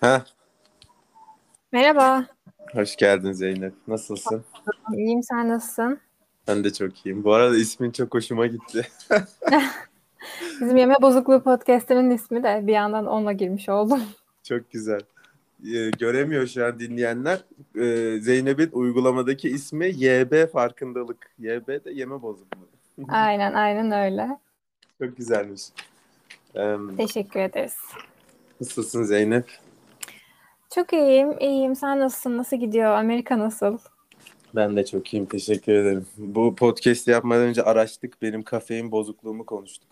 Ha, Merhaba. hoş geldin Zeynep. Nasılsın? İyiyim sen nasılsın? Ben de çok iyiyim. Bu arada ismin çok hoşuma gitti. Bizim Yeme Bozukluğu podcast'inin ismi de bir yandan onunla girmiş oldum. Çok güzel. Ee, göremiyor şu an dinleyenler. Ee, Zeynep'in uygulamadaki ismi YB farkındalık. YB de yeme bozukluğu. Aynen aynen öyle. Çok güzelmiş. Ee, Teşekkür ederiz. nasılsın Zeynep? Çok iyiyim, iyiyim. Sen nasılsın? Nasıl gidiyor? Amerika nasıl? Ben de çok iyiyim. Teşekkür ederim. Bu podcast yapmadan önce araştık. Benim kafein bozukluğumu konuştuk.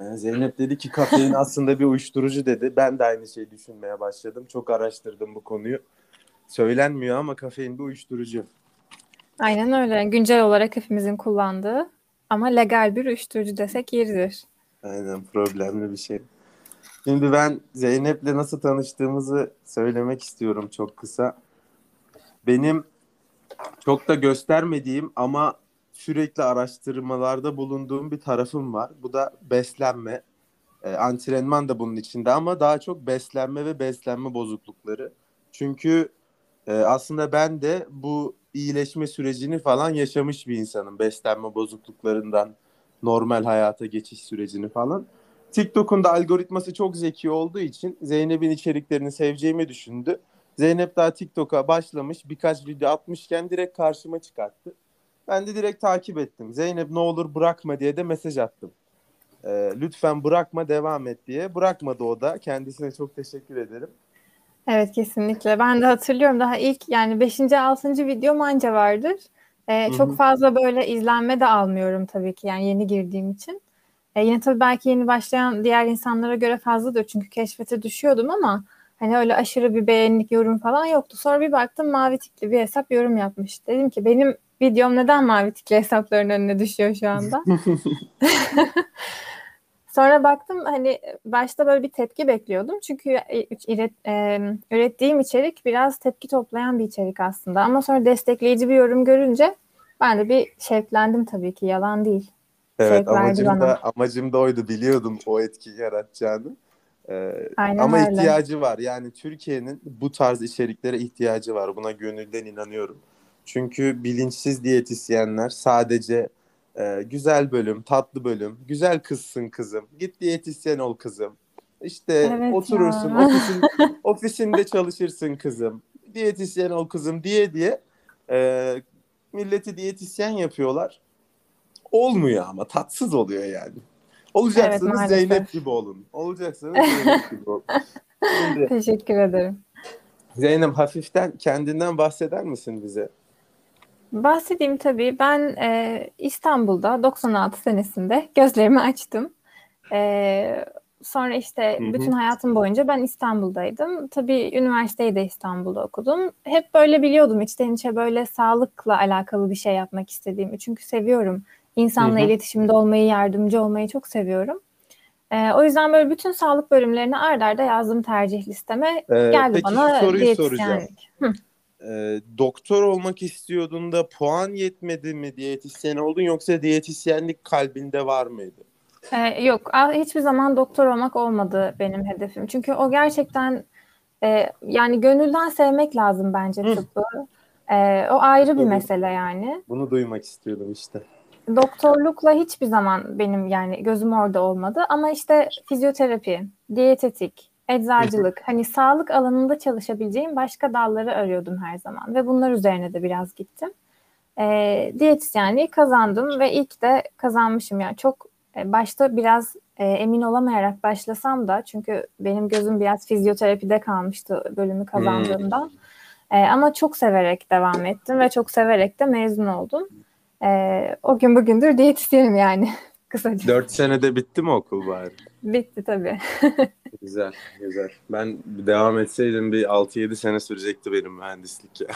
Ee, Zeynep dedi ki kafein aslında bir uyuşturucu dedi. Ben de aynı şeyi düşünmeye başladım. Çok araştırdım bu konuyu. Söylenmiyor ama kafein bir uyuşturucu. Aynen öyle. Güncel olarak hepimizin kullandığı ama legal bir uyuşturucu desek yeridir. Aynen problemli bir şey. Şimdi ben Zeynep'le nasıl tanıştığımızı söylemek istiyorum çok kısa. Benim çok da göstermediğim ama sürekli araştırmalarda bulunduğum bir tarafım var. Bu da beslenme. Ee, antrenman da bunun içinde ama daha çok beslenme ve beslenme bozuklukları. Çünkü e, aslında ben de bu iyileşme sürecini falan yaşamış bir insanım. Beslenme bozukluklarından normal hayata geçiş sürecini falan. TikTok'un da algoritması çok zeki olduğu için Zeynep'in içeriklerini seveceğimi düşündü. Zeynep daha TikTok'a başlamış birkaç video atmışken direkt karşıma çıkarttı. Ben de direkt takip ettim. Zeynep ne olur bırakma diye de mesaj attım. Ee, lütfen bırakma devam et diye. Bırakmadı o da. Kendisine çok teşekkür ederim. Evet kesinlikle. Ben de hatırlıyorum daha ilk yani 5. 6. videom anca vardır. Ee, çok fazla böyle izlenme de almıyorum tabii ki yani yeni girdiğim için. Ee, yine tabii belki yeni başlayan diğer insanlara göre fazladır çünkü keşfete düşüyordum ama hani öyle aşırı bir beğenilik yorum falan yoktu. Sonra bir baktım mavi tikli bir hesap yorum yapmış. Dedim ki benim videom neden mavi tikli hesapların önüne düşüyor şu anda? Sonra baktım hani başta böyle bir tepki bekliyordum. Çünkü e, üret- e, ürettiğim içerik biraz tepki toplayan bir içerik aslında. Ama sonra destekleyici bir yorum görünce ben de bir şevklendim tabii ki yalan değil. Evet amacım da amacım da oydu biliyordum o etkiyi yaratacağını. Ee, Aynen ama öyle. ihtiyacı var. Yani Türkiye'nin bu tarz içeriklere ihtiyacı var. Buna gönülden inanıyorum. Çünkü bilinçsiz diyetisyenler sadece e, güzel bölüm, tatlı bölüm, güzel kızsın kızım, git diyetisyen ol kızım. İşte Evet oturursun ya. ofisin, ofisinde çalışırsın kızım, diyetisyen ol kızım diye diye e, milleti diyetisyen yapıyorlar. Olmuyor ama tatsız oluyor yani. Olacaksınız Evet. Zeynep gibi olun. Olacaksınız Zeynep gibi olun. Şimdi Teşekkür ederim. Zeynep hafiften kendinden bahseder misin bize? Bahsedeyim tabii. Ben e, İstanbul'da 96 senesinde gözlerimi açtım. E, sonra işte bütün hayatım boyunca ben İstanbul'daydım. Tabii üniversiteyi de İstanbul'da okudum. Hep böyle biliyordum içten içe böyle sağlıkla alakalı bir şey yapmak istediğimi. Çünkü seviyorum. İnsanla Hı hı. iletişimde olmayı, yardımcı olmayı çok seviyorum. E, o yüzden böyle bütün sağlık bölümlerini ard arda yazdım tercih listeme. Ee, Geldi peki bana soruyu soracağım. Hı. Ee, doktor olmak istiyordun da puan yetmedi mi diyetisyen oldun yoksa diyetisyenlik kalbinde var mıydı? Ee, yok, hiçbir zaman doktor olmak olmadı benim hedefim. Çünkü o gerçekten e, yani gönülden sevmek lazım bence Hı. tıbbı. E, o ayrı bir Tabii. mesele yani. Bunu duymak istiyordum işte. Doktorlukla hiçbir zaman benim yani gözüm orada olmadı. Ama işte fizyoterapi, diyetetik, eczacılık, hani sağlık alanında çalışabileceğim başka dalları arıyordum her zaman. Ve bunlar üzerine de biraz gittim. E, diyetisyenliği kazandım ve ilk de kazanmışım. Yani çok e, başta biraz e, emin olamayarak başlasam da çünkü benim gözüm biraz fizyoterapide kalmıştı bölümü kazandığımdan. E, ama çok severek devam ettim ve çok severek de mezun oldum. E, o gün bugündür diyetisyenim yani kısaca. Dört senede bitti mi okul bari? Bitti tabii. Güzel, güzel. Ben devam etseydim bir 6-7 sene sürecekti benim mühendislik ya.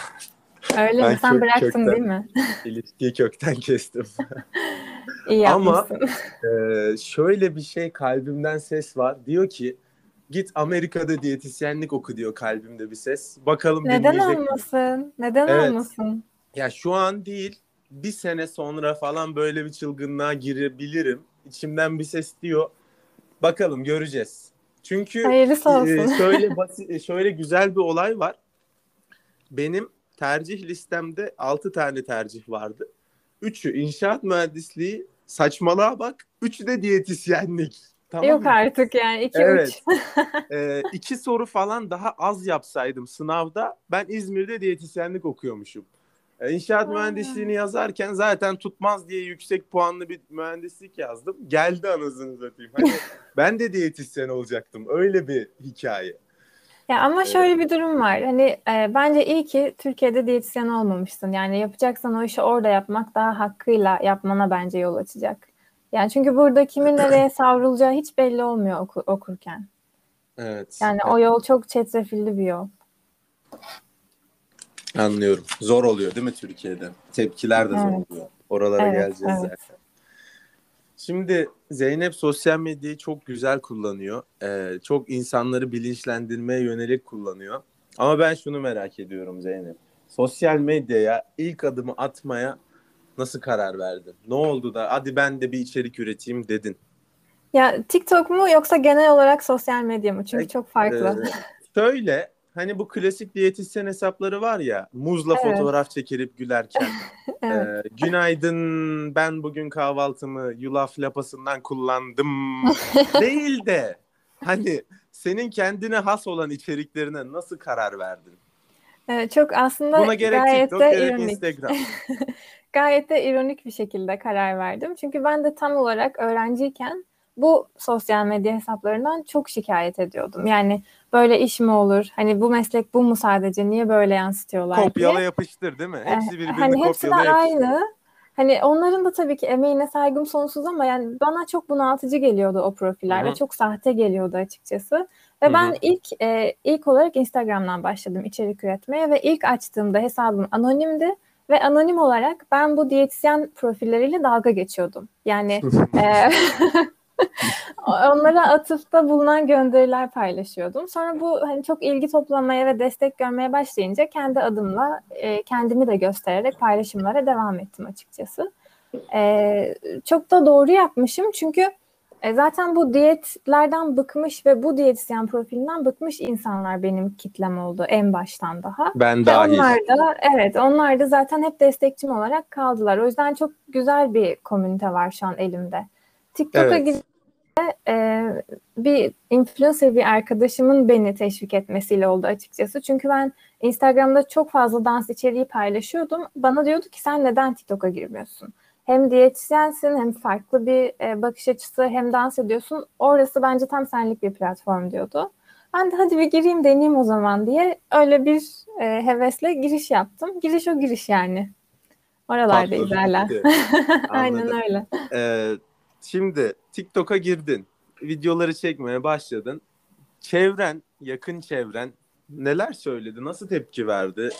Öyle Ben mi? Sen kök- bıraktın kökten- değil mi? İlişkiyi kökten kestim. İyi Ama-. Ee, şöyle bir şey kalbimden ses var. Diyor ki git Amerika'da diyetisyenlik oku diyor kalbimde bir ses. Bakalım Neden mi? olmasın? Neden Evet. olmasın? Ya şu an değil bir sene sonra falan böyle bir çılgınlığa girebilirim. İçimden bir ses diyor. Bakalım göreceğiz. Çünkü e, şöyle basit, şöyle güzel bir olay var. Benim tercih listemde 6 tane tercih vardı. Üçü inşaat mühendisliği, saçmalığa bak. Üçü de diyetisyenlik. Tamam Yok mı? artık yani 2 Evet. 3. Ee, iki soru falan daha az yapsaydım sınavda ben İzmir'de diyetisyenlik okuyormuşum. Ee, İnşaat Aa. mühendisliğini yazarken zaten tutmaz diye yüksek puanlı bir mühendislik yazdım. Geldi anasını satayım. Hani ben de diyetisyen olacaktım. Öyle bir hikaye. Ya ama Evet. şöyle bir durum var. Hani e, bence iyi ki Türkiye'de diyetisyen olmamışsın. Yani yapacaksan o işi orada yapmak daha hakkıyla yapmana bence yol açacak. Yani çünkü burada kimin nereye savrulacağı hiç belli olmuyor oku- okurken. Evet. Yani o yol çok çetrefilli bir yol. Anlıyorum. Zor oluyor değil mi Türkiye'de? Tepkiler de zor Evet. oluyor. Oralara Evet, geleceğiz evet. zaten. Şimdi Zeynep sosyal medyayı çok güzel kullanıyor. Ee, çok insanları bilinçlendirmeye yönelik kullanıyor. Ama ben şunu merak ediyorum Zeynep. Sosyal medyaya ilk adımı atmaya nasıl karar verdin? Ne oldu da hadi ben de bir içerik üreteyim dedin? Ya TikTok mu yoksa genel olarak sosyal medya mı? Çünkü E, çok farklı. Ee, şöyle hani bu klasik diyetisyen hesapları var ya muzla Evet. fotoğraf çekilip gülerken. Evet. Ee, günaydın ben bugün kahvaltımı yulaf lapasından kullandım değil de hani senin kendine has olan içeriklerine nasıl karar verdin? Evet, çok aslında Buna gerek gayet TikTok de gerek ironik. Instagram. Gayet de ironik bir şekilde karar verdim. Çünkü ben de tam olarak öğrenciyken bu sosyal medya hesaplarından çok şikayet ediyordum. Yani böyle iş mi olur? Hani bu meslek bu mu sadece? Niye böyle yansıtıyorlar Kopyala diye. yapıştır değil mi? Eh, Hepsi birbirini hani hepsi de kopyala yapıştır. aynı. Hani onların da tabii ki emeğine saygım sonsuz ama yani bana çok bunaltıcı geliyordu o profiller ve çok sahte geliyordu açıkçası. Ve Hı ben ilk e, ilk olarak Instagram'dan başladım içerik üretmeye ve ilk açtığımda hesabım anonimdi ve anonim olarak ben bu diyetisyen profilleriyle dalga geçiyordum. Yani e, onlara atıfta bulunan gönderiler paylaşıyordum. Sonra bu hani çok ilgi toplamaya ve destek görmeye başlayınca kendi adımla e, kendimi de göstererek paylaşımlara devam ettim açıkçası. E, çok da doğru yapmışım çünkü e, zaten bu diyetlerden bıkmış ve bu diyetisyen profilinden bıkmış insanlar benim kitlem oldu en baştan daha. Ben dahil. onlar da evet onlar da zaten hep destekçim olarak kaldılar. O yüzden çok güzel bir komünite var şu an elimde. TikTok'a Evet. e, bir influencer bir arkadaşımın beni teşvik etmesiyle oldu açıkçası. Çünkü ben Instagram'da çok fazla dans içeriği paylaşıyordum. Bana diyordu ki sen neden TikTok'a girmiyorsun? Hem diyetisyensin hem farklı bir e, bakış açısı hem dans ediyorsun. Orası bence tam senlik bir platform diyordu. Ben de hadi bir gireyim deneyeyim o zaman diye öyle bir e, hevesle giriş yaptım. Giriş o giriş yani. Hala. gitti. Aynen öyle. Ee, şimdi TikTok'a girdin. Videoları çekmeye başladın. Çevren, yakın çevren neler söyledi? Nasıl tepki verdi?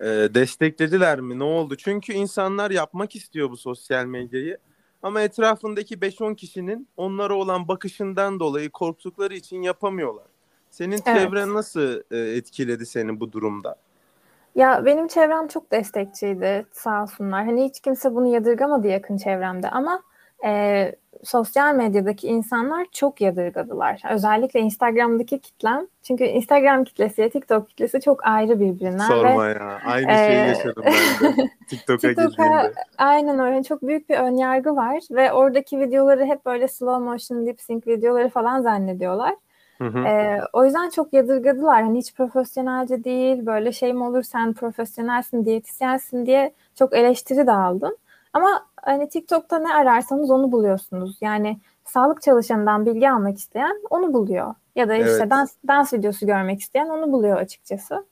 Ee, desteklediler mi? Ne oldu? Çünkü insanlar yapmak istiyor bu sosyal medyayı. Ama etrafındaki 5-10 kişinin onlara olan bakışından dolayı korktukları için yapamıyorlar. Senin Evet. çevren nasıl e, etkiledi seni bu durumda? Ya benim çevrem çok destekçiydi sağ olsunlar. Hani hiç kimse bunu yadırgamadı yakın çevremde ama e, sosyal medyadaki insanlar çok yadırgadılar. Özellikle Instagram'daki kitlem. Çünkü Instagram kitlesi, TikTok kitlesi çok ayrı birbirinden Sorma ve ya. Aynı e, şeyi yaşadım ben de. TikTok'a TikTok'a girdiğimde. aynen öyle çok büyük bir önyargı var ve oradaki videoları hep böyle slow motion lip sync videoları falan zannediyorlar. Hı hı. Ee, o yüzden çok yadırgadılar. Hani hiç profesyonelce değil, böyle şey mi olur sen profesyonelsin, diyetisyensin diye çok eleştiri de aldım. Ama hani TikTok'ta ne ararsanız onu buluyorsunuz. Yani sağlık çalışanından bilgi almak isteyen onu buluyor. Ya da işte Evet. dans, dans videosu görmek isteyen onu buluyor açıkçası.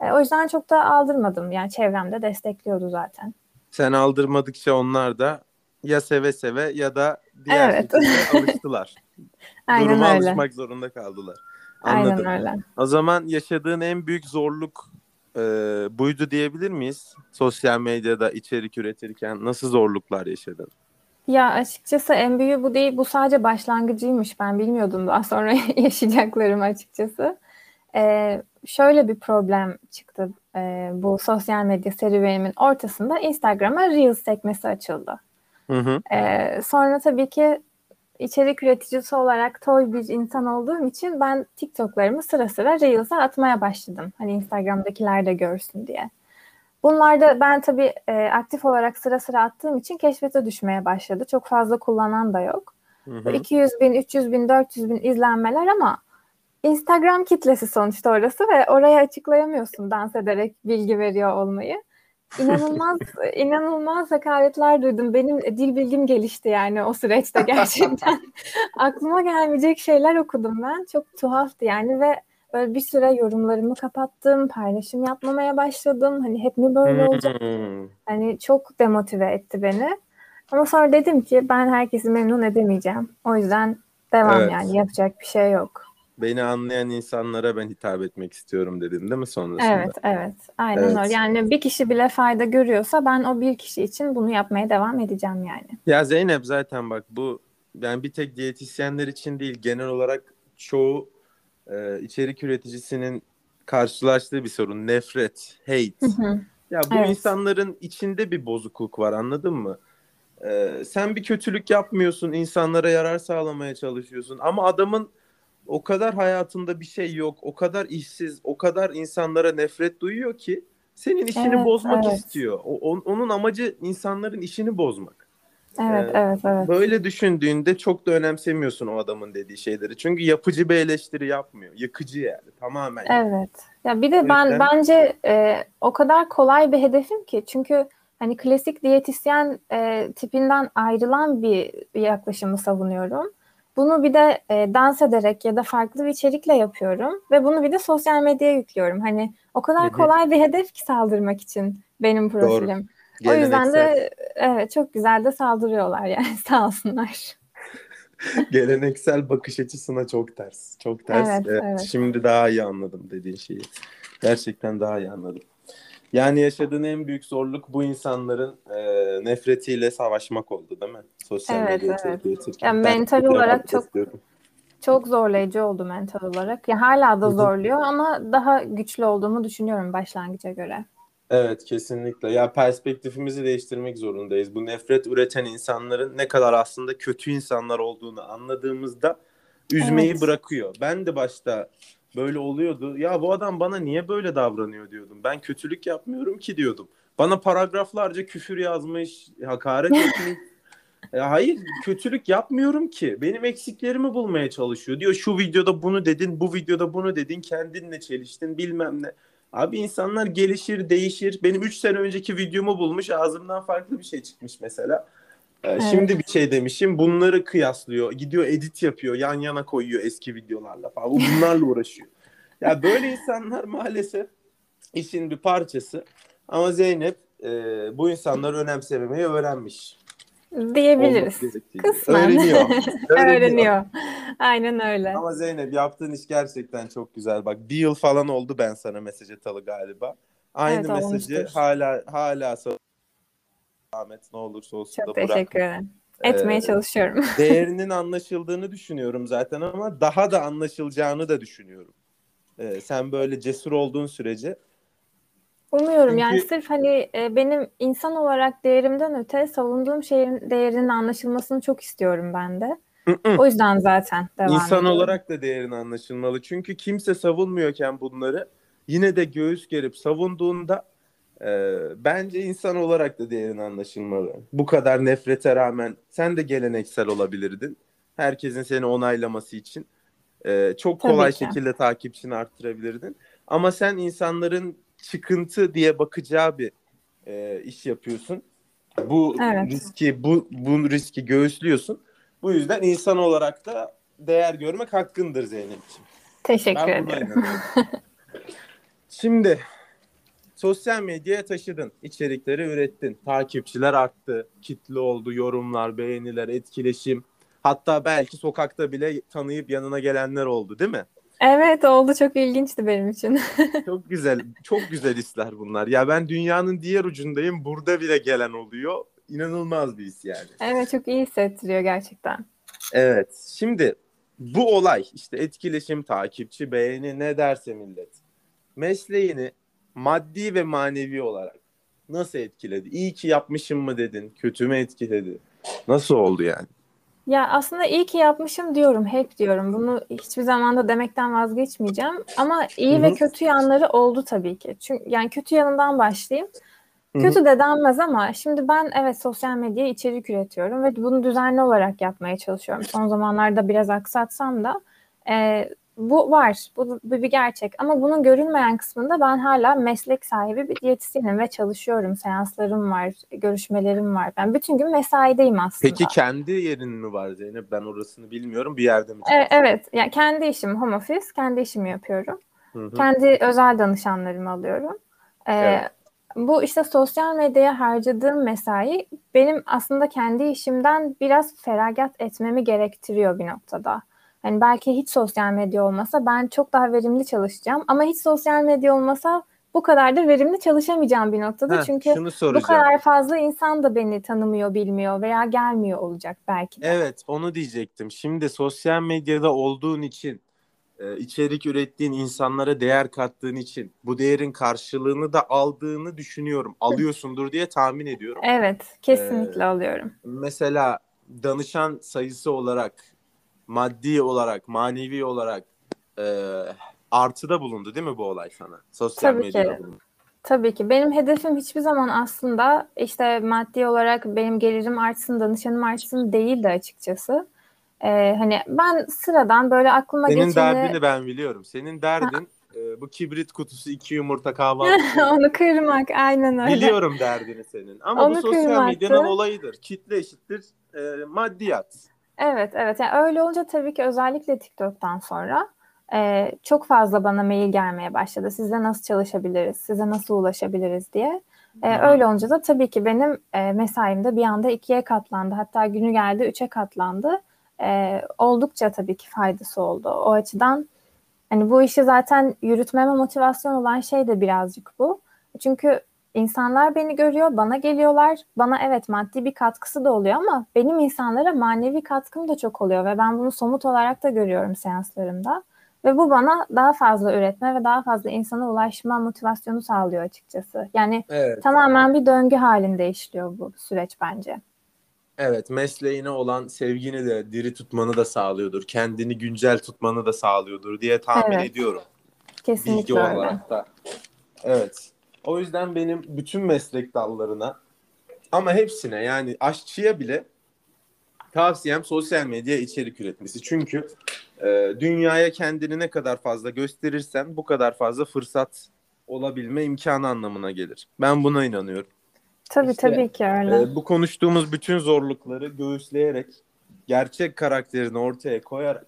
Ee, o yüzden çok da aldırmadım. Yani çevremde destekliyordu zaten. Sen aldırmadıkça onlar da ya seve seve ya da diğer Evet. alıştılar. Aynen Duruma öyle. alışmak zorunda kaldılar. Anladım. Aynen öyle. O zaman yaşadığın en büyük zorluk e, buydu diyebilir miyiz? Sosyal medyada içerik üretirken nasıl zorluklar yaşadın? Ya açıkçası en büyüğü bu değil. Bu sadece başlangıcıymış. Ben bilmiyordum daha sonra yaşayacaklarımı açıkçası. Ee, şöyle bir problem çıktı ee, bu sosyal medya serüvenimin ortasında Instagram'a Reels sekmesi açıldı. Hı hı. Ee, sonra tabii ki içerik üreticisi olarak toy bir insan olduğum için ben TikTok'larımı sıra sıra Reels'a atmaya başladım. Hani Instagram'dakiler de görsün diye. Bunlarda ben tabii e, aktif olarak sıra sıra attığım için keşfete düşmeye başladı. Çok fazla kullanan da yok. Hı hı. 200 bin, 300 bin, 400 bin izlenmeler ama Instagram kitlesi sonuçta orası ve oraya açıklayamıyorsun dans ederek bilgi veriyor olmayı. İnanılmaz inanılmaz hakaretler duydum. Benim dil bilgim gelişti yani o süreçte gerçekten. Aklıma gelmeyecek şeyler okudum ben. Çok tuhaftı yani ve böyle bir süre yorumlarımı kapattım. Paylaşım yapmamaya başladım. Hani hep mi böyle olacak? Hmm. Hani çok demotive etti beni. Ama sonra dedim ki ben herkesi memnun edemeyeceğim. O yüzden devam evet. yani yapacak bir şey yok beni anlayan insanlara ben hitap etmek istiyorum dedim değil mi sonrasında? Evet, evet. Aynen evet. öyle. Yani bir kişi bile fayda görüyorsa ben o bir kişi için bunu yapmaya devam edeceğim yani. Ya Zeynep zaten bak bu yani bir tek diyetisyenler için değil genel olarak çoğu e, içerik üreticisinin karşılaştığı bir sorun. Nefret, hate. Hı hı. Ya bu evet. insanların içinde bir bozukluk var anladın mı? Ee, sen bir kötülük yapmıyorsun, insanlara yarar sağlamaya çalışıyorsun ama adamın o kadar hayatında bir şey yok, o kadar işsiz, o kadar insanlara nefret duyuyor ki senin işini evet, bozmak evet. istiyor. O, on, onun amacı insanların işini bozmak. Evet, ee, evet, evet. Böyle düşündüğünde çok da önemsemiyorsun o adamın dediği şeyleri. Çünkü yapıcı bir eleştiri yapmıyor. Yıkıcı yani tamamen. Evet. Ya bir de ben yüzden... bence e, o kadar kolay bir hedefim ki çünkü hani klasik diyetisyen e, tipinden ayrılan bir, bir yaklaşımı savunuyorum. Bunu bir de e, dans ederek ya da farklı bir içerikle yapıyorum ve bunu bir de sosyal medyaya yüklüyorum. Hani o kadar kolay bir hedef ki saldırmak için benim profilim. Doğru. O yüzden de evet çok güzel de saldırıyorlar yani sağ olsunlar. Geleneksel bakış açısına çok ters. Çok ters. Evet, evet. Şimdi daha iyi anladım dediğin şeyi. Gerçekten daha iyi anladım. Yani yaşadığın en büyük zorluk bu insanların e, nefretiyle savaşmak oldu değil mi? Sosyal evet, medya evet. Yani mental olarak çok istiyorum. çok zorlayıcı oldu mental olarak. Ya hala da zorluyor ama daha güçlü olduğumu düşünüyorum başlangıca göre. Evet kesinlikle. Ya perspektifimizi değiştirmek zorundayız. Bu nefret üreten insanların ne kadar aslında kötü insanlar olduğunu anladığımızda üzmeyi evet. bırakıyor. Ben de başta böyle oluyordu. Ya bu adam bana niye böyle davranıyor diyordum. Ben kötülük yapmıyorum ki diyordum. Bana paragraflarca küfür yazmış, hakaret etmiş. E, hayır kötülük yapmıyorum ki. Benim eksiklerimi bulmaya çalışıyor. Diyor şu videoda bunu dedin, bu videoda bunu dedin, kendinle çeliştin bilmem ne. Abi insanlar gelişir, değişir. Benim 3 sene önceki videomu bulmuş, ağzımdan farklı bir şey çıkmış mesela. Ee, evet. Şimdi bir şey demişim. Bunları kıyaslıyor. Gidiyor edit yapıyor. Yan yana koyuyor eski videolarla falan. Bunlarla uğraşıyor. ya böyle insanlar maalesef işin bir parçası. Ama Zeynep e, bu insanları önemsememeyi öğrenmiş. Diyebiliriz. Kısmen. Öğreniyor. Öğreniyor. Öğreniyor. Aynen öyle. Ama Zeynep yaptığın iş gerçekten çok güzel. Bak bir yıl falan oldu ben sana mesaj atalı galiba. Aynı evet, mesajı olmuştur. hala hala Ahmet ne olursa olsun Çok da teşekkür ederim. Etmeye ee, çalışıyorum. değerinin anlaşıldığını düşünüyorum zaten ama daha da anlaşılacağını da düşünüyorum. Ee, sen böyle cesur olduğun sürece. Umuyorum Çünkü... yani sırf hani e, benim insan olarak değerimden öte savunduğum şeyin değerinin anlaşılmasını çok istiyorum ben de. o yüzden zaten devam İnsan ediyorum. olarak da değerin anlaşılmalı. Çünkü kimse savunmuyorken bunları yine de göğüs gerip savunduğunda ee, bence insan olarak da değerin anlaşılmalı. Bu kadar nefrete rağmen sen de geleneksel olabilirdin. Herkesin seni onaylaması için. Ee, çok kolay şekilde takipçini arttırabilirdin. Ama sen insanların çıkıntı diye bakacağı bir e, iş yapıyorsun. Bu evet. riski bu bu riski göğüslüyorsun. Bu yüzden insan olarak da değer görmek hakkındır Zeynep'ciğim. Teşekkür ben ederim. Şimdi sosyal medyaya taşıdın, içerikleri ürettin, takipçiler arttı, kitle oldu, yorumlar, beğeniler, etkileşim. Hatta belki sokakta bile tanıyıp yanına gelenler oldu değil mi? Evet oldu çok ilginçti benim için. çok güzel, çok güzel hisler bunlar. Ya ben dünyanın diğer ucundayım, burada bile gelen oluyor. İnanılmaz bir his yani. Evet çok iyi hissettiriyor gerçekten. Evet, şimdi bu olay işte etkileşim, takipçi, beğeni ne derse millet. Mesleğini maddi ve manevi olarak nasıl etkiledi? İyi ki yapmışım mı dedin? Kötü mü etkiledi? Nasıl oldu yani? Ya aslında iyi ki yapmışım diyorum, hep diyorum. Bunu hiçbir zaman da demekten vazgeçmeyeceğim. Ama iyi Hı ve kötü yanları oldu tabii ki. Çünkü yani kötü yanından başlayayım. Kötü de denmez ama şimdi ben evet sosyal medyaya içerik üretiyorum ve bunu düzenli olarak yapmaya çalışıyorum. Son zamanlarda biraz aksatsam da e, bu var. Bu, bu bir gerçek. Ama bunun görünmeyen kısmında ben hala meslek sahibi bir diyetisyenim ve çalışıyorum. Seanslarım var, görüşmelerim var. Ben bütün gün mesaideyim aslında. Peki kendi yerin mi var Zeynep? Ben orasını bilmiyorum. Bir yerde mi? E, evet. Yani kendi işim home office, kendi işimi yapıyorum. Hı hı. Kendi özel danışanlarımı alıyorum. Ee, Evet. Bu işte sosyal medyaya harcadığım mesai benim aslında kendi işimden biraz feragat etmemi gerektiriyor bir noktada. Hani belki hiç sosyal medya olmasa ben çok daha verimli çalışacağım ama hiç sosyal medya olmasa bu kadar da verimli çalışamayacağım bir noktada. Heh, Çünkü bu kadar fazla insan da beni tanımıyor, bilmiyor veya gelmiyor olacak belki de. Evet, onu diyecektim. Şimdi sosyal medyada olduğun için, e, içerik ürettiğin insanlara değer kattığın için bu değerin karşılığını da aldığını düşünüyorum. Alıyorsundur diye tahmin ediyorum. Evet, kesinlikle Ee, alıyorum. Mesela danışan sayısı olarak, maddi olarak, manevi olarak e, artıda bulundu değil mi bu olay sana? Sosyal Tabii medyada ki. bulundu. Tabii ki. Benim hedefim hiçbir zaman aslında işte maddi olarak benim gelirim artsın, danışanım artsın değil de açıkçası. Ee, hani ben sıradan böyle aklıma Senin geçeni derdini ben biliyorum. Senin derdin e, bu kibrit kutusu iki yumurta kahvaltı. onu kırmak aynen öyle. Biliyorum derdini senin. Ama Onu bu sosyal kırmaktı. medyanın olayıdır. Kitle eşittir e, maddiyat. Evet, evet. Yani öyle olunca tabii ki özellikle TikTok'tan sonra e, çok fazla bana mail gelmeye başladı. Sizle nasıl çalışabiliriz, size nasıl ulaşabiliriz diye. E, öyle olunca da tabii ki benim e, mesaim de bir anda ikiye katlandı. Hatta günü geldi üçe katlandı. E, oldukça tabii ki faydası oldu. O açıdan hani bu işi zaten yürütmeme motivasyon olan şey de birazcık bu. Çünkü insanlar beni görüyor, bana geliyorlar. Bana evet maddi bir katkısı da oluyor ama benim insanlara manevi katkım da çok oluyor ve ben bunu somut olarak da görüyorum seanslarımda. Ve bu bana daha fazla üretme ve daha fazla insana ulaşma motivasyonu sağlıyor açıkçası. Yani Evet. tamamen bir döngü halinde işliyor bu süreç bence. Evet, mesleğine olan sevgini de diri tutmanı da sağlıyordur. Kendini güncel tutmanı da sağlıyordur diye tahmin Evet. ediyorum. Bilgi Kesinlikle öyle. olarak da. Evet. O yüzden benim bütün meslek dallarına ama hepsine yani aşçıya bile tavsiyem sosyal medya içerik üretmesi. Çünkü e, dünyaya kendini ne kadar fazla gösterirsen bu kadar fazla fırsat olabilme imkanı anlamına gelir. Ben buna inanıyorum. Tabii İşte, tabii ki öyle. Ee, bu konuştuğumuz bütün zorlukları göğüsleyerek, gerçek karakterini ortaya koyarak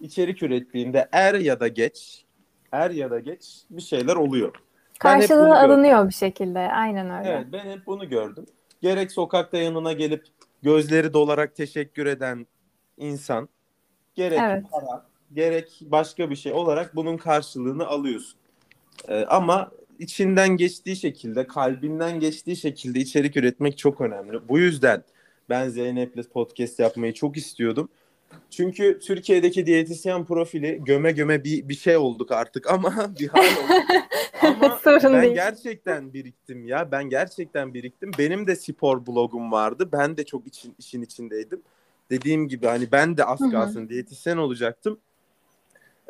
içerik ürettiğinde er ya da geç, er ya da geç bir şeyler oluyor. Karşılığı gördüm. alınıyor bir şekilde. Aynen öyle. Evet, ben hep bunu gördüm. Gerek sokakta yanına gelip gözleri dolarak teşekkür eden insan, gerek Evet. para, gerek başka bir şey olarak bunun karşılığını alıyorsun. Ee, ama içinden geçtiği şekilde, kalbinden geçtiği şekilde içerik üretmek çok önemli. Bu yüzden ben Zeynep'le podcast yapmayı çok istiyordum. Çünkü Türkiye'deki diyetisyen profili göme göme bir, bir şey olduk artık ama bir hal olduk. Ama Sorun ben değil. gerçekten biriktim ya. Ben gerçekten biriktim. Benim de spor blogum vardı. Ben de çok için, işin içindeydim. Dediğim gibi hani ben de az kalsın diyetisyen olacaktım.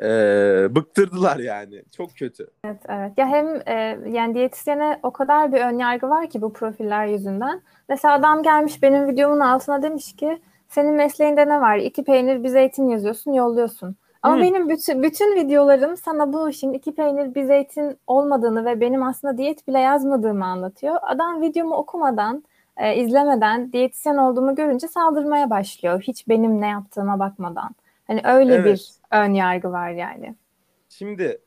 Ee, bıktırdılar yani. Çok kötü. Evet, evet. Ya hem e, yani diyetisyene o kadar bir ön yargı var ki bu profiller yüzünden. Mesela adam gelmiş benim videomun altına demiş ki senin mesleğinde ne var? İki peynir bir zeytin yazıyorsun, yolluyorsun. Ama Hı. benim bütün bütün videolarım sana bu işin iki peynir bir zeytin olmadığını ve benim aslında diyet bile yazmadığımı anlatıyor. Adam videomu okumadan, e, izlemeden diyetisyen olduğumu görünce saldırmaya başlıyor. Hiç benim ne yaptığıma bakmadan. Hani öyle Evet. bir ön yargı var yani. Şimdi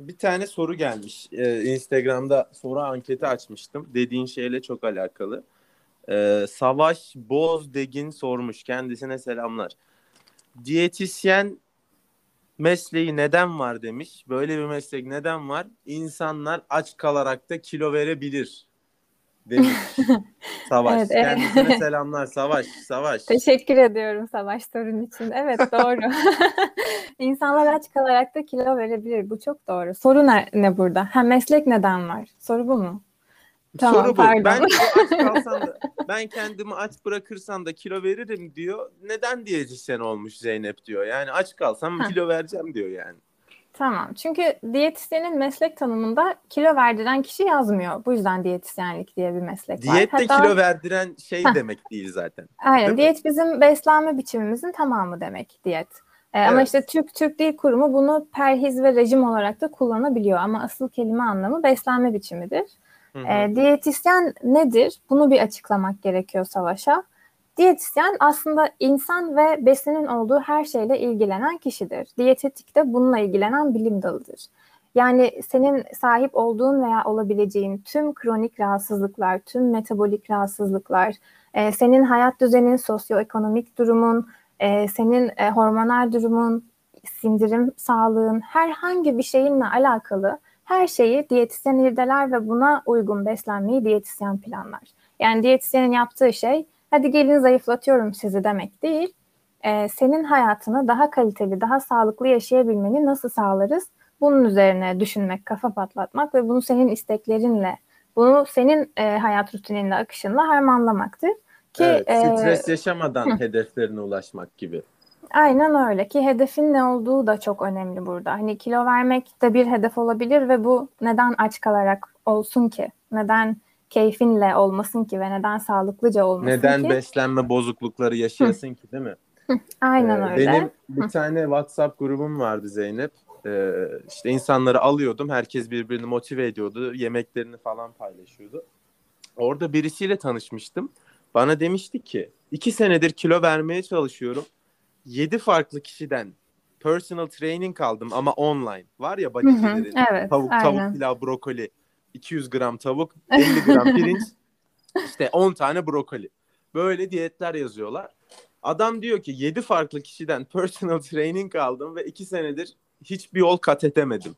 bir tane soru gelmiş. Ee, Instagram'da soru anketi açmıştım. Dediğin şeyle çok alakalı. Ee, Savaş Bozdegin sormuş. Kendisine selamlar. Diyetisyen mesleği neden var demiş. Böyle bir meslek neden var? İnsanlar aç kalarak da kilo verebilir demiş. Savaş. Evet, evet. Kendisine selamlar. Savaş. Savaş. Teşekkür ediyorum Savaş sorun için. Evet doğru. İnsanlar aç kalarak da kilo verebilir. Bu çok doğru. Soru ne, ne burada? Ha meslek neden var? Soru bu mu? Tamam, Soru bu. pardon. Ben aç kalsam da, ben kendimi aç bırakırsam da kilo veririm diyor. Neden diyetisyen olmuş Zeynep diyor. Yani aç kalsam kilo vereceğim diyor yani. Tamam. Çünkü diyetisyenin meslek tanımında kilo verdiren kişi yazmıyor. Bu yüzden diyetisyenlik diye bir meslek var. Diyette Hatta- kilo verdiren şey demek değil zaten. Aynen. Değil mi? Diyet bizim beslenme biçimimizin tamamı demek diyet. Ee, Ama Evet. işte Türk Türk Dil Kurumu bunu perhiz ve rejim olarak da kullanabiliyor. Ama asıl kelime anlamı beslenme biçimidir. Ee, diyetisyen nedir? Bunu bir açıklamak gerekiyor Savaş'a. Diyetisyen aslında insan ve besinin olduğu her şeyle ilgilenen kişidir. Diyetetik de bununla ilgilenen bilim dalıdır. Yani senin sahip olduğun veya olabileceğin tüm kronik rahatsızlıklar, tüm metabolik rahatsızlıklar, e, senin hayat düzenin, sosyoekonomik durumun, e, senin e, hormonal durumun, sindirim sağlığın, herhangi bir şeyinle alakalı her şeyi diyetisyen irdeler ve buna uygun beslenmeyi diyetisyen planlar. Yani diyetisyenin yaptığı şey hadi gelin zayıflatıyorum sizi demek değil. Ee, senin hayatını daha kaliteli, daha sağlıklı yaşayabilmeni nasıl sağlarız? Bunun üzerine düşünmek, kafa patlatmak ve bunu senin isteklerinle, bunu senin e, hayat rutininle, akışınla harmanlamaktır. Ki evet, e, stres yaşamadan hedeflerine ulaşmak gibi. Aynen öyle ki hedefin ne olduğu da çok önemli burada. Hani kilo vermek de bir hedef olabilir ve bu neden aç kalarak olsun ki? Neden keyfinle olmasın ki ve neden sağlıklıca olmasın Neden ki? beslenme bozuklukları yaşayasın ki değil mi? Aynen Ee, öyle. Benim bir tane WhatsApp grubum vardı Zeynep. Ee, işte insanları alıyordum. Herkes birbirini motive ediyordu. Yemeklerini falan paylaşıyordu. Orada birisiyle tanışmıştım. Bana demişti ki iki senedir kilo vermeye çalışıyorum. Yedi farklı kişiden personal training aldım ama online. Var ya bodycilerin. evet, Tavuk, aynen. tavuk pilav, brokoli. 200 gram tavuk, 50 gram pirinç, işte 10 tane brokoli. Böyle diyetler yazıyorlar. Adam diyor ki 7 farklı kişiden personal training aldım ve 2 senedir hiçbir yol kat edemedim.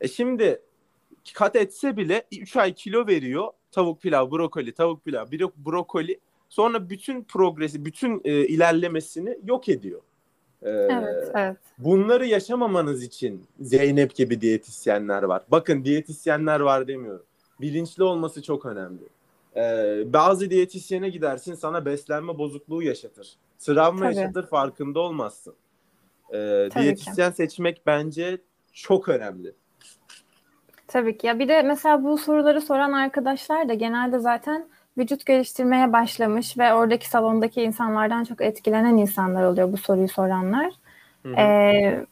E şimdi kat etse bile 3 ay kilo veriyor. Tavuk pilav, brokoli, tavuk pilav, bro- brokoli. Sonra bütün progresi, bütün e, ilerlemesini yok ediyor. Ee, Evet, evet. Bunları yaşamamanız için Zeynep gibi diyetisyenler var. Bakın diyetisyenler var demiyorum. Bilinçli olması çok önemli. Ee, bazı diyetisyene gidersin sana beslenme bozukluğu yaşatır. Travma Tabii. yaşatır farkında olmazsın. Ee, Tabii diyetisyen seçmek bence çok önemli. Tabii ki. Ya bir de mesela bu soruları soran arkadaşlar da genelde zaten vücut geliştirmeye başlamış ve oradaki salondaki insanlardan çok etkilenen insanlar oluyor bu soruyu soranlar. Hı hı. Ee,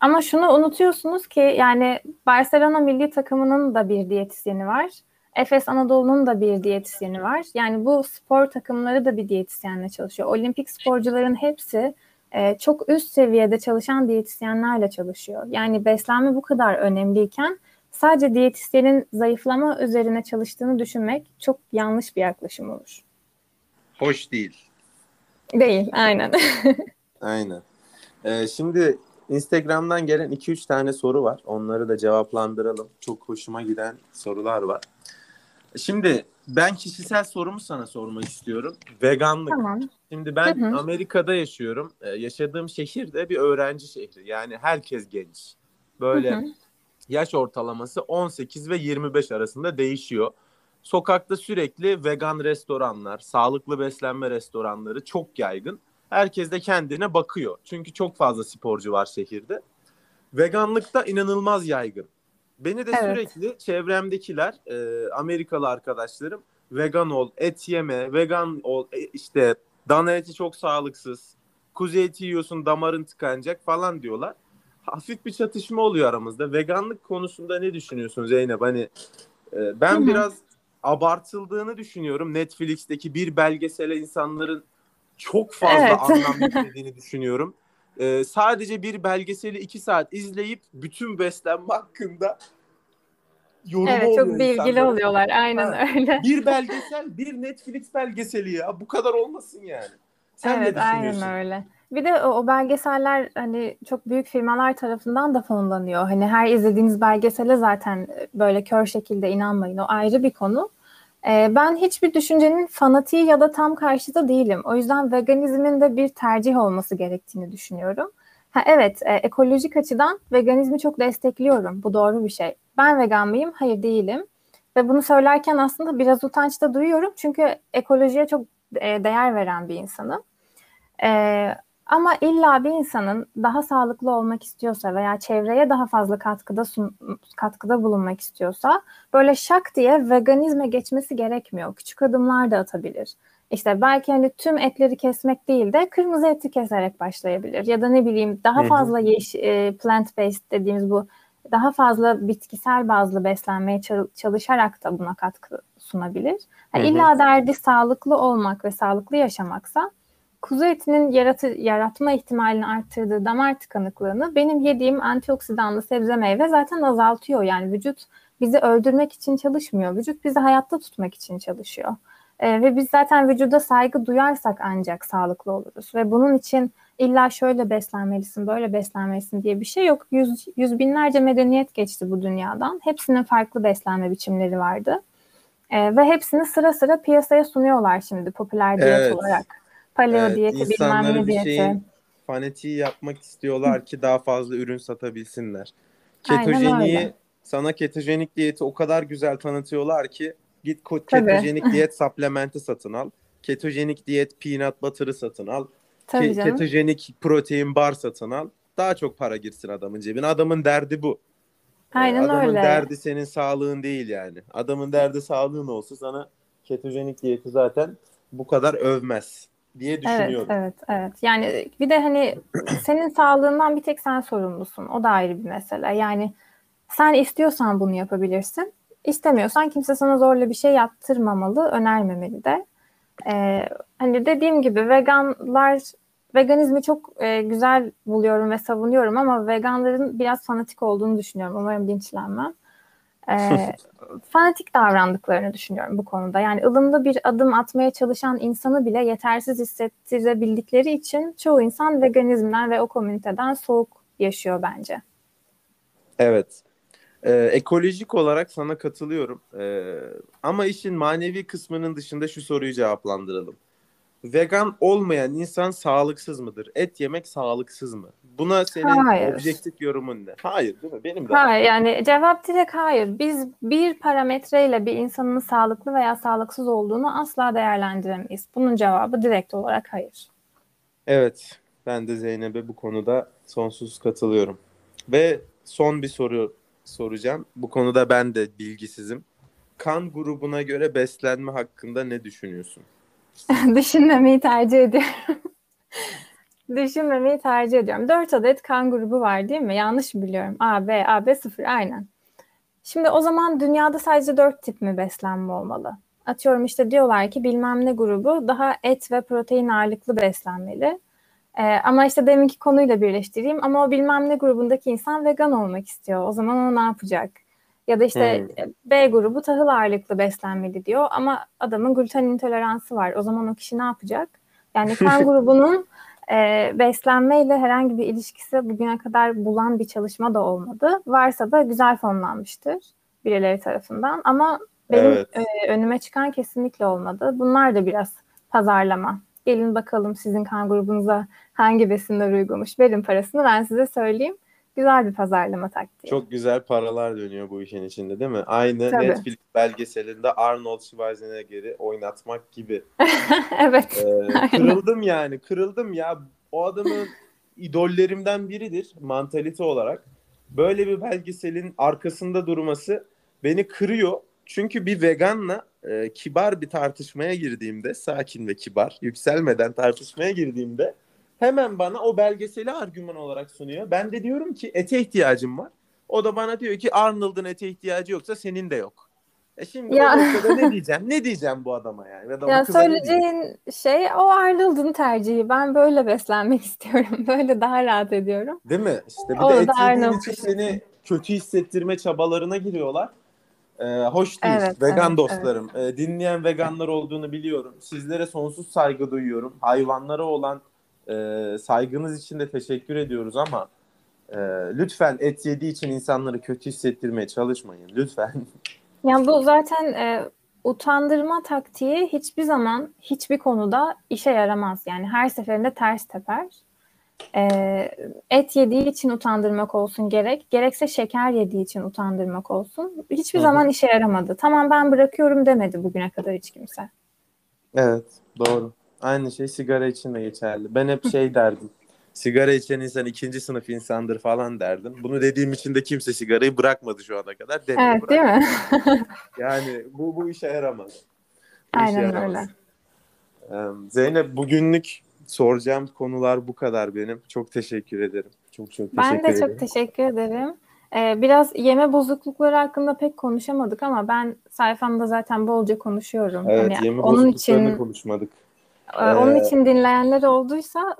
ama şunu unutuyorsunuz ki yani Barcelona milli takımının da bir diyetisyeni var. Efes Anadolu'nun da bir diyetisyeni var. Yani bu spor takımları da bir diyetisyenle çalışıyor. Olimpik sporcuların hepsi e, çok üst seviyede çalışan diyetisyenlerle çalışıyor. Yani beslenme bu kadar önemliyken sadece diyetisyenin zayıflama üzerine çalıştığını düşünmek çok yanlış bir yaklaşım olur. Hoş değil. Değil, aynen. Aynen. Ee, şimdi Instagram'dan gelen 2-3 tane soru var. Onları da cevaplandıralım. Çok hoşuma giden sorular var. Şimdi ben kişisel sorumu sana sormak istiyorum. Veganlık. tamam. Şimdi ben Hı hı. Amerika'da yaşıyorum. Ee, yaşadığım şehir de bir öğrenci şehri. Yani herkes genç. Böyle Hı hı. Yaş ortalaması 18 ve 25 arasında değişiyor. Sokakta sürekli vegan restoranlar, sağlıklı beslenme restoranları çok yaygın. Herkes de kendine bakıyor. Çünkü çok fazla sporcu var şehirde. Veganlık da inanılmaz yaygın. Beni de Evet. sürekli çevremdekiler, e, Amerikalı arkadaşlarım vegan ol, et yeme, vegan ol, e, işte dana eti çok sağlıksız, kuzu eti yiyorsun damarın tıkanacak falan diyorlar. Hafif bir çatışma oluyor aramızda. Veganlık konusunda ne düşünüyorsun Zeynep? Hani e, ben Hı hı. biraz abartıldığını düşünüyorum. Netflix'teki bir belgesele insanların çok fazla Evet. anlam yüklediğini düşünüyorum. E, sadece bir belgeseli iki saat izleyip bütün beslenme hakkında yorumu Evet, oluyor çok bilgili insanların. oluyorlar. Aynen Ha. öyle. Bir belgesel, bir Netflix belgeseli ya. Bu kadar olmasın yani. Sen evet, ne düşünüyorsun? aynen öyle. Bir de o, o belgeseller hani çok büyük firmalar tarafından da fonlanıyor. Hani her izlediğiniz belgesele zaten böyle kör şekilde inanmayın. O ayrı bir konu. Ee, ben hiçbir düşüncenin fanatiği ya da tam karşıtı değilim. O yüzden veganizmin de bir tercih olması gerektiğini düşünüyorum. Ha, evet, e, ekolojik açıdan veganizmi çok destekliyorum. Bu doğru bir şey. Ben vegan mıyım? Hayır değilim. ve bunu söylerken aslında biraz utanç da duyuyorum çünkü ekolojiye çok e, değer veren bir insanım. E, ama illa bir insanın daha sağlıklı olmak istiyorsa veya çevreye daha fazla katkıda sun, katkıda bulunmak istiyorsa böyle şak diye veganizme geçmesi gerekmiyor. Küçük adımlar da atabilir. İşte belki hani tüm etleri kesmek değil de kırmızı eti keserek başlayabilir. Ya da ne bileyim daha fazla yeş, plant based dediğimiz bu daha fazla bitkisel bazlı beslenmeye çalışarak da buna katkı sunabilir. Yani illa derdi sağlıklı olmak ve sağlıklı yaşamaksa kuzu etinin yaratı, yaratma ihtimalini arttırdığı damar tıkanıklığını benim yediğim antioksidanlı sebze meyve zaten azaltıyor. Yani vücut bizi öldürmek için çalışmıyor. Vücut bizi hayatta tutmak için çalışıyor. Ee, ve biz zaten vücuda saygı duyarsak ancak sağlıklı oluruz. Ve bunun için illa şöyle beslenmelisin, böyle beslenmelisin diye bir şey yok. Yüz, yüz binlerce medeniyet geçti bu dünyadan. Hepsinin farklı beslenme biçimleri vardı. Ee, ve hepsini sıra sıra piyasaya sunuyorlar şimdi popüler diyet evet. olarak. Paleo evet, diyeti bilmem ne diyeti. Şeyin fanatiği yapmak istiyorlar ki daha fazla ürün satabilsinler. Ketojeniği sana ketojenik diyeti o kadar güzel tanıtıyorlar ki git ketojenik diyet supplementi satın al. Ketojenik diyet peanut butter'ı satın al. Tabii Ke- ketojenik protein bar satın al. Daha çok para girsin adamın cebine. Adamın derdi bu. Aynen adamın öyle. derdi senin sağlığın değil yani. Adamın derdi sağlığın olsa sana ketojenik diyeti zaten bu kadar övmez diye düşünüyorum. Evet, evet, evet. Yani bir de hani senin sağlığından bir tek sen sorumlusun. O da ayrı bir mesele. Yani sen istiyorsan bunu yapabilirsin. İstemiyorsan kimse sana zorla bir şey yaptırmamalı, önermemeli de. Ee, hani dediğim gibi veganlar veganizmi çok e, güzel buluyorum ve savunuyorum ama veganların biraz fanatik olduğunu düşünüyorum. Umarım linçlenmem. Ee, fanatik davrandıklarını düşünüyorum bu konuda. Yani ılımlı bir adım atmaya çalışan insanı bile yetersiz hissettirebildikleri için çoğu insan veganizmden ve o komüniteden soğuk yaşıyor bence. Evet. Ee, ekolojik olarak sana katılıyorum. Ee, ama işin manevi kısmının dışında şu soruyu cevaplandıralım. Vegan olmayan insan sağlıksız mıdır? Et yemek sağlıksız mı? Buna senin hayır. objektif yorumun ne? Hayır değil mi? Benim de. Hayır yani cevap direkt hayır. Biz bir parametreyle bir insanın sağlıklı veya sağlıksız olduğunu asla değerlendiremeyiz. Bunun cevabı direkt olarak hayır. Evet. Ben de Zeynep'e bu konuda sonsuz katılıyorum. Ve son bir soru soracağım. Bu konuda ben de bilgisizim. Kan grubuna göre beslenme hakkında ne düşünüyorsun? Düşünmemeyi tercih ediyorum. Düşünmemeyi tercih ediyorum. 4 adet kan grubu var değil mi? Yanlış biliyorum? A, B, A, B 0 aynen. Şimdi o zaman dünyada sadece 4 tip mi beslenme olmalı? Atıyorum işte diyorlar ki bilmem ne grubu daha et ve protein ağırlıklı beslenmeli. Ee, ama işte deminki konuyla birleştireyim ama o bilmem ne grubundaki insan vegan olmak istiyor. O zaman o ne yapacak? Ya da işte hmm. B grubu tahıl ağırlıklı beslenmeli diyor ama adamın gluten intoleransı var. O zaman o kişi ne yapacak? Yani kan grubunun e, beslenmeyle herhangi bir ilişkisi bugüne kadar bulan bir çalışma da olmadı. Varsa da güzel fonlanmıştır birileri tarafından ama benim evet. e, önüme çıkan kesinlikle olmadı. Bunlar da biraz pazarlama. Gelin bakalım sizin kan grubunuza hangi besinler uygunmuş. Verin parasını ben size söyleyeyim. Güzel bir pazarlama taktiği. Çok güzel paralar dönüyor bu işin içinde değil mi? Aynı Tabii. Netflix belgeselinde Arnold Schwarzenegger'i oynatmak gibi. evet. Ee, kırıldım yani. Kırıldım ya. O adamın idollerimden biridir mantalite olarak. Böyle bir belgeselin arkasında durması beni kırıyor. Çünkü bir veganla e, kibar bir tartışmaya girdiğimde, sakin ve kibar, yükselmeden tartışmaya girdiğimde hemen bana o belgeseli argüman olarak sunuyor. Ben de diyorum ki ete ihtiyacım var. O da bana diyor ki Arnold'un ete ihtiyacı yoksa senin de yok. E şimdi ya. o ne diyeceğim? Ne diyeceğim bu adama yani? Ya, ya söyleyeceğin şey o Arnold'un tercihi. Ben böyle beslenmek istiyorum. Böyle daha rahat ediyorum. Değil mi? İşte bir o de et yediğin için seni kötü hissettirme çabalarına giriyorlar. Ee, hoş değil. Evet, Vegan evet, dostlarım. Evet. Ee, dinleyen veganlar olduğunu biliyorum. Sizlere sonsuz saygı duyuyorum. Hayvanlara olan e, saygınız için de teşekkür ediyoruz ama e, lütfen et yediği için insanları kötü hissettirmeye çalışmayın. Lütfen. Ya bu zaten e, utandırma taktiği hiçbir zaman hiçbir konuda işe yaramaz. Yani her seferinde ters teper. e, et yediği için utandırmak olsun gerek, gerekse şeker yediği için utandırmak olsun. Hiçbir zaman işe yaramadı. Tamam ben bırakıyorum demedi bugüne kadar hiç kimse. Evet, doğru. Aynı şey sigara için de geçerli. Ben hep şey derdim. Sigara içen insan ikinci sınıf insandır falan derdim. Bunu dediğim için de kimse sigarayı bırakmadı şu ana kadar. Demiyor, Evet değil mi? Yani bu bu işe yaramaz. Bu işe Aynen yaramaz. öyle. Ee, Zeynep bugünlük soracağım konular bu kadar benim. Çok teşekkür ederim. Çok çok teşekkür Ben de ederim. çok teşekkür ederim. Ee, biraz yeme bozuklukları hakkında pek konuşamadık ama ben sayfamda zaten bolca konuşuyorum. Evet, Hani yeme onun için konuşmadık. E, onun Ee, için dinleyenler olduysa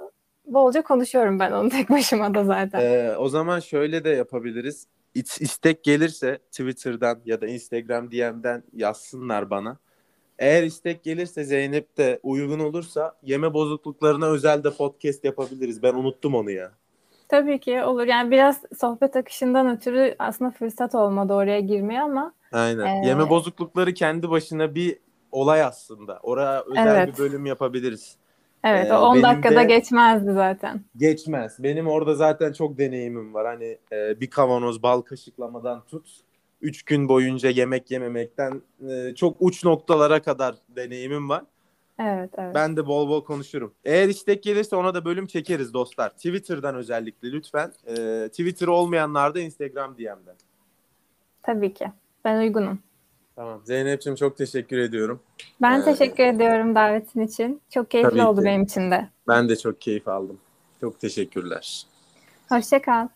bolca konuşuyorum ben onu tek başıma da zaten. Ee, o zaman şöyle de yapabiliriz. İç, istek gelirse Twitter'dan ya da Instagram DM'den yazsınlar bana. Eğer istek gelirse Zeynep de uygun olursa yeme bozukluklarına özel de podcast yapabiliriz. Ben unuttum onu ya. Tabii ki olur. Yani biraz sohbet akışından ötürü aslında fırsat olmadı oraya girmeye ama Aynen. Ee, Yeme bozuklukları kendi başına bir olay aslında. Oraya özel Evet. bir bölüm yapabiliriz. evet Ee, o 10 benim dakikada de- geçmezdi zaten. Geçmez. Benim orada zaten çok deneyimim var. Hani e, bir kavanoz bal kaşıklamadan tut. Üç gün boyunca yemek yememekten e, çok uç noktalara kadar deneyimim var. Evet evet. Ben de bol bol konuşurum. Eğer istek gelirse ona da bölüm çekeriz dostlar. Twitter'dan özellikle lütfen. E, Twitter olmayanlar da Instagram DM'den. Tabii ki. Ben uygunum. Tamam. Zeynep'ciğim çok teşekkür ediyorum. Ben Ee, teşekkür ediyorum davetin için. Çok keyifli oldu ki. benim için de. Ben de çok keyif aldım. Çok teşekkürler. Hoşça kal.